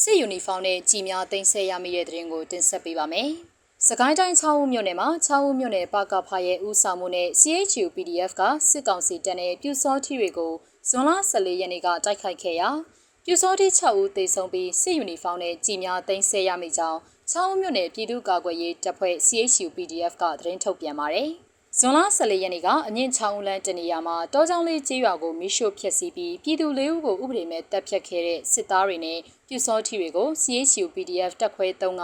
စစ်ယူနီဖောင်းနဲ့ကြည်များတင်ဆက်ရမိတဲ့တဲ့ရင်ကိုတင်ဆက်ပေးပါမယ်။စကိုင်းတိုင်း6ဦးမြို့နယ်မှာ6ဦးမြို့နယ်ပကဖာရဲ့ဦးဆောင်မှုနဲ့ CHU PDF ကစစ်ကောင်စီတပ်နဲ့ပြူစောတိတွေကိုဇွန်လ14ရက်နေ့ကတိုက်ခိုက်ခဲ့ရာပြူစောတိ6ဦးသေဆုံးပြီးစစ်ယူနီဖောင်းနဲ့ကြည်များတင်ဆက်ရမိကြောင်း6ဦးမြို့နယ်ပြည်သူ့ကာကွယ်ရေးတပ်ဖွဲ့ CHU PDF ကသတင်းထုတ်ပြန်ပါတယ်။ ဇွန်လ14ရက်နေ့ကအငင့်ချောင်းလန်းတနေရာမှာတောကြောင်လေးကျေးရွာကိုမိရှို့ဖျက်ဆီးပြီးပြည်သူလေးဦးကိုဥပဒေမဲ့တပ်ဖြတ်ခဲ့တဲ့စစ်သားတွေနဲ့ပြူစောထီတွေကို CHU PDF တပ်ခွဲ3က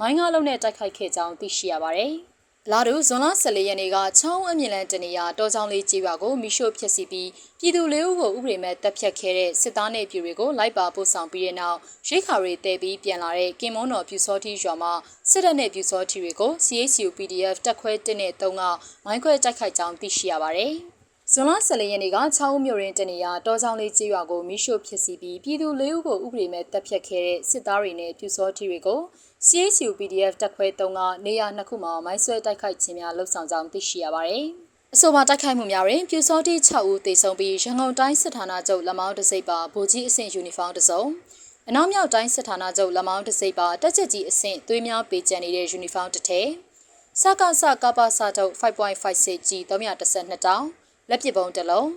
မိုင်းကားလုံးနဲ့တိုက်ခိုက်ခဲ့ကြောင်းသိရှိရပါတယ်။ လာဒူဇွန်လ14ရက်နေ့ကချောင်းအမြင့်လန်းတနေရာတောကြောင်လေးကျေးရွာကိုမိရှို့ဖျက်ဆီးပြီးပြည်သူလေးဦးကိုဥပဒေမဲ့တပ်ဖြတ်ခဲ့တဲ့စစ်သားနဲ့ပြည်တွေကိုလိုက်ပါပို့ဆောင်ပြီးတဲ့နောက်ရိခါတွေတဲပြီးပြန်လာတဲ့ကင်မွန်းတော်ပြူစောထီရွာမှာစစ်တပ်နဲ့ပြူစောထီတွေကို CHU PDF တပ်ခွဲ1နဲ့3ကမိုင်းခွဲတိုက်ခိုက်ကြောင်းသိရှိရပါတယ်။ဇွန်လ14ရက်နေ့က6ဦးမြို့ရင်းတနေရာတောချောင်းလေးကျေးရွာကိုမိရှို့ဖြစ်စီပြီးပြည်သူ၄ဦးကိုဥပဒေမဲ့တပ်ဖြတ်ခဲ့တဲ့စစ်သားတွေနဲ့ပြူစောထီတွေကို CHU PDF တပ်ခွဲ3ကနေရာနှစ်ခုမှာမိုင်းဆွဲတိုက်ခိုက်ခြင်းများလှုပ်ဆောင်ကြောင်းသိရှိရပါတယ်။အဆိုပါတိုက်ခိုက်မှုများတွင်ပြူစောတိ6ဦးသေဆုံးပြီးရန်ကုန်တိုင်းစစ်ဌာနချုပ်လက်မောင်းတစိပ်ပါဗိုလ်ကြီးအဆင့်ယူနီဖောင်းတစ်စုံအနောက်မြောက်တိုင်းစစ်ဌာနချုပ်လက်မောင်းတစိပ်ပါတက်ချက်ကြီးအဆင့်သွေးများပေးကျန်နေတဲ့ယူနီဖောင်းတစ်ထည်စကစကပစထုတ်5.56 G 312တောင်လက်ပစ်ပုံးတစ်လုံး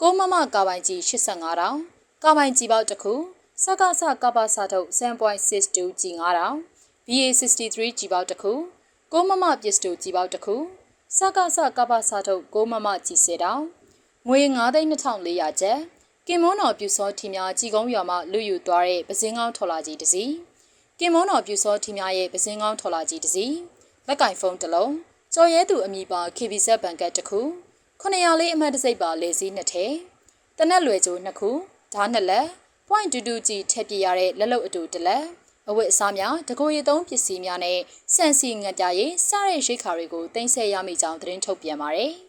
ကိုမမကာပိုင်ကြီး85တောင်ကာပိုင်ကြီးပေါက်တစ်ခုစကစကပစထုတ်7.62 G 9တောင် BA63 G ပေါက်တစ်ခုကိုမမပစ္စတို G ပေါက်တစ်ခုစကစကပစထုတ်ကိုမမ G 10တောင်ငွေ9,2400ကျပ်ကင်မွန်းတော်ပြူစောထီများကြည်ကုန်းရွာမှလူယူသွားတဲ့ပစင်းကောင်းထော်လာကြီးတစ်စီးကင်မွန်းတော်ပြူစောထီများရဲ့ပစင်းကောင်းထော်လာကြီးတစ်စီးလက်ကင်ဖုန်းတစ်လုံးကြော်ရဲသူအမိပါ KBZ ဘန်ကတ်တစ်ခု900လေးအမှတ်တစိပ်ပါလေစည်းနှစ်ထည်တနက်လွယ်ကျိုးနှစ်ခုဓားနှစ်လက် point တူတူကြီးထည့်ပြရတဲ့လက်လုတ်အတူတစ်လက် အဝတ်အစားများတကိုရီသုံးပစ္စည်းများနဲ့ဆန်စီငကြရေးစတဲ့ရိတ်ခါတွေကိုတင်ဆက်ရမိကြောင်းသတင်းထုတ်ပြန်ပါတယ်။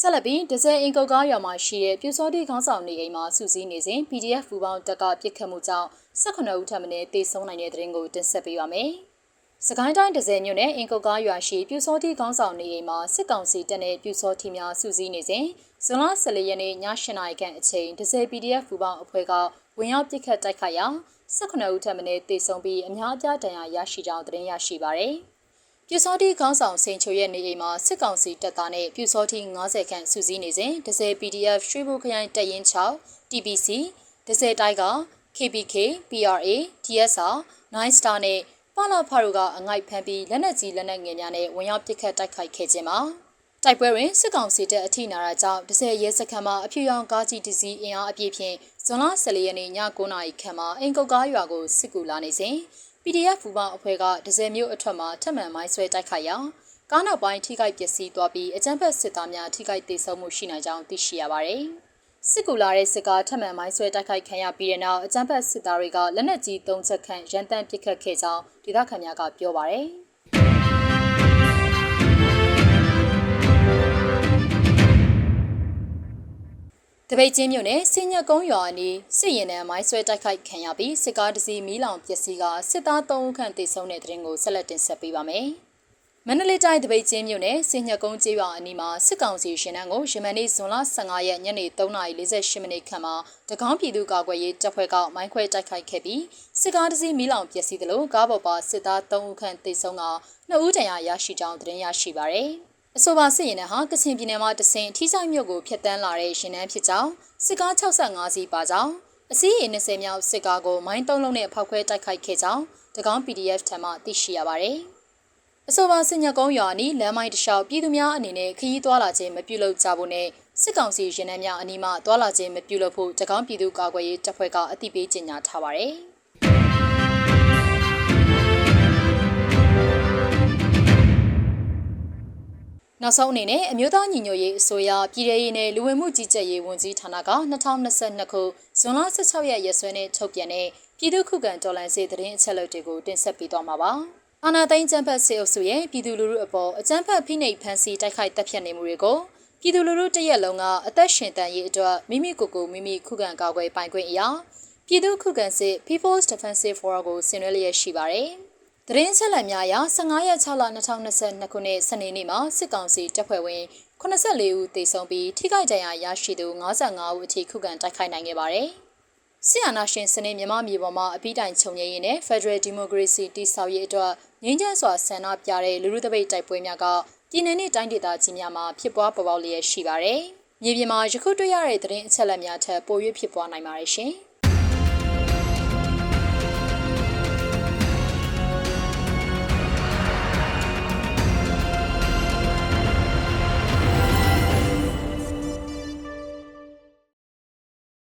ဆက်လက်ပြီးဒဇယ်အင်ကုတ်ကားရွာမှာရှိတဲ့ပြူစောတိခေါင်းဆောင်နေအိမ်မှာစုစည်းနေစဉ် PDF ဖူပေါင်းတက်ကပြစ်ခတ်မှုကြောင့်18ဦးထပ်မံတေဆုံးနိုင်တဲ့တဲ့ရင်ကိုတင်ဆက်ပေးပါမယ်။ စကိုင်းတိုင်းဒဇယ်မြို့နယ်အင်ကုတ်ကားရွာရှိပြူစောတိခေါင်းဆောင်နေအိမ်မှာစစ်ကောင်စီတပ်နဲ့ပြူစောတိများစုစည်းနေစဉ်ဇွန်လ14ရက်နေ့ည8နာရီခန့်အချိန်ဒဇယ် PDF ဖူပေါင်းအဖွဲ့ကဝင်ရောက်ပစ်ခတ်တိုက်ခိုက်ရာ18ဦးထပ်မံတေဆုံးပြီးအများအပြားဒဏ်ရာရရှိကြောင်းသတင်းရရှိပါရယ်။ပြူစောတိခေါင်းဆောင်စိန်ချိုရဲ့နေအိမ်မှာစစ်ကောင်စီတပ်သားနဲ့ပြူစောတိ90ခန့်စုစည်းနေစဉ်ဒဇယ် PDF ရွှေဘိုခရိုင်တပ်ရင်း6 TPC ဒဇယ်တိုက်က KPK PRA DSR 9 Star နဲ့ ပလာဖာတို့ကအငိုက်ဖမ်းပြီးလက်နက်ကြီးလက်နက်ငယ်များနဲ့ဝင်ရောက်ပစ်ခတ်တိုက်ခိုက်ခဲ့ခြင်းမှာတိုက်ပွဲတွင်စစ်ကောင်စီတပ်အထိနာတာကြောင့်ဒဇယ်ရဲစခန်းမှာအဖြူရောင်ကားကြီးတစ်စီးအင်အားအပြည့်ဖြင့်ဇွန်လ14ရက်နေ့ည9:00နာရီခန့်မှာအင်ကုတ်ကားရွာကိုစစ်ကူလာနေစဉ် PDF ဖူပေါင်းအဖွဲ့ကဒဇယ်မျိုးအထွတ်မှာထပ်မံမိုင်းဆွဲတိုက်ခိုက်ရာကားနောက်ပိုင်းထိခိုက်ပျက်စီးသွားပြီးအကြမ်းဖက်စစ်သားများထိခိုက်ဒေဆုံးမှုရှိနိုင်ကြောင်းသိရှိရပါတယ်။ စစ်ကူလာတဲ့စစ်ကားထပ်မံမိုင်းဆွဲတိုက်ခိုက်ခံရပြီးတဲ့နောက်အကြမ်းဖက်စစ်သားတွေကလက်နက်ကြီး၃ချက်ခန့်ရန်တမ်းပစ်ခတ်ခဲ့ကြောင်းဒေသခံများကပြောပါတယ်။တပိတ်ချင်းမြို့နယ်စင်ညက်ကုန်းရွာအနီးစစ်ရင်တန်းမိုင်းဆွဲတိုက်ခိုက်ခံရပြီးစစ်ကားတစ်စီးမီးလောင်ပျက်စီးကစစ်သား3ဦးခန့်သေဆုံးတဲ့တဲ့ရင်ကိုဆက်လက်တင်ဆက်ပေးပါမယ်။ မန္တလေးတိုင်းတပိတ်ချင်းမြို့နယ်စင်ညက်ကုန်းကျေးရွာအနီးမှာစစ်ကောင်စီရှင်တန်းကိုရမန်နေ့ဇွန်လ15ရက်ညနေ3:48မိနစ်ခန့်မှာတကောင်းပြည်သူ့ကာကွယ်ရေးတပ်ဖွဲ့ကမိုင်းခွဲတိုက်ခိုက်ခဲ့ပြီးစစ်ကားတစ်စီးမီးလောင်ပျက်စီးသလိုကားပေါ်ပါစစ်သား3ဦးခန့်သေဆုံးက2ဦးတန်ရာရရှိကြောင်းသတင်းရရှိပါရယ်။အဆိုပါစစ်ရင်နှဟာကချင်ပြည်နယ်မှာတဆင်ထီဆိုင်မြို့ကိုဖျက်ဆီးလာတဲ့ရှင်နှန်းဖြစ်ကြောင်းစစ်ကား65စီးပါကြောင်းအစည်းအဝေး20မြောက်စစ်ကားကိုမိုင်းသုံးလုံးနဲ့ဖောက်ခွဲတိုက်ခိုက်ခဲ့ကြောင်းတကောင်း PDF ထံမှသိရှိရပါတယ်။ အဆိုပါစညကုန်းရွာနီလမ်းမိုင်းတလျှောက်ပြည်သူများအနေနဲ့ခရီးသွားလာခြင်းမပြုလုပ်ကြဖို့နဲ့စစ်ကောင်စီရင်နှန်းများအနီးမှသွားလာခြင်းမပြုလုပ်ဖို့တကောင်းပြည်သူ့ကာကွယ်ရေးတပ်ဖွဲ့ကအသိပေးကြေညာထားပါတယ်။နနောက်ဆုံးအနေနဲ့အမျိုးသားညီညွတ်ရေးအစိုးရပြည်ထရေးနဲ့လူဝင်မှုကြီးကြပ်ရေးဝန်ကြီးဌာနက2022ခုဇွန်လ16ရက်ရက်စွဲနဲ့ထုတ်ပြန်တဲ့ပြည်သူ့ခုခံတော်လှန်ရေးသတင်းအချက်အလက်တွေကိုတင်ဆက်ပေးသွားမှာပါ။ အာနာသိန်းကျန်းဖတ်စေအုပ်စုရဲ့ပြည်သူလူထုအပေါ်အကြမ်းဖက်ဖိနှိပ်ဖန်ဆီးတိုက်ခိုက်တပ်ဖြတ်နေမှုတွေကိုပြည်သူလူထုတရက်လုံးကအသက်ရှင်တန်ရေးအတွက်မိမိကိုယ်ကိုမိမိခုခံကာကွယ်ပိုင်ခွင့်အရာပြည်သူခုခံစစ် People's Defensive Forum ကိုဆင်နွှဲလျက်ရှိပါတယ်။သတင်းချက်လက်များအရ15ရက်6လ2022ခုနှစ်စနေနေ့မှာစစ်ကောင်စီတပ်ဖွဲ့ဝင်84ဦးသေဆုံးပြီးထိခိုက်ဒဏ်ရာရရှိသူ55ဦးအထိခုခံတိုက်ခိုက်နိုင်ခဲ့ပါတယ်။ ဆီယနာရှင်စနစ်မြန်မာပြည်ပေါ်မှာအပိတိုင်ချုပ်ငြိမ်းရေးနဲ့ Federal Democracy တည်ဆောက်ရေးအတွက်ငြိမ်းချမ်းစွာဆန္ဒပြတဲ့လူလူတပိတ်တိုက်ပွဲများကပြည်내နဲ့တိုင်းဒေသကြီးများမှာဖြစ်ပွားပေါ်ပေါက်လျက်ရှိပါတယ်။မြေပြင်မှာယခုတွေ့ရတဲ့သတင်းအချက်အလက်များထက်ပို၍ဖြစ်ပွားနိုင်ပါတယ်ရှင်။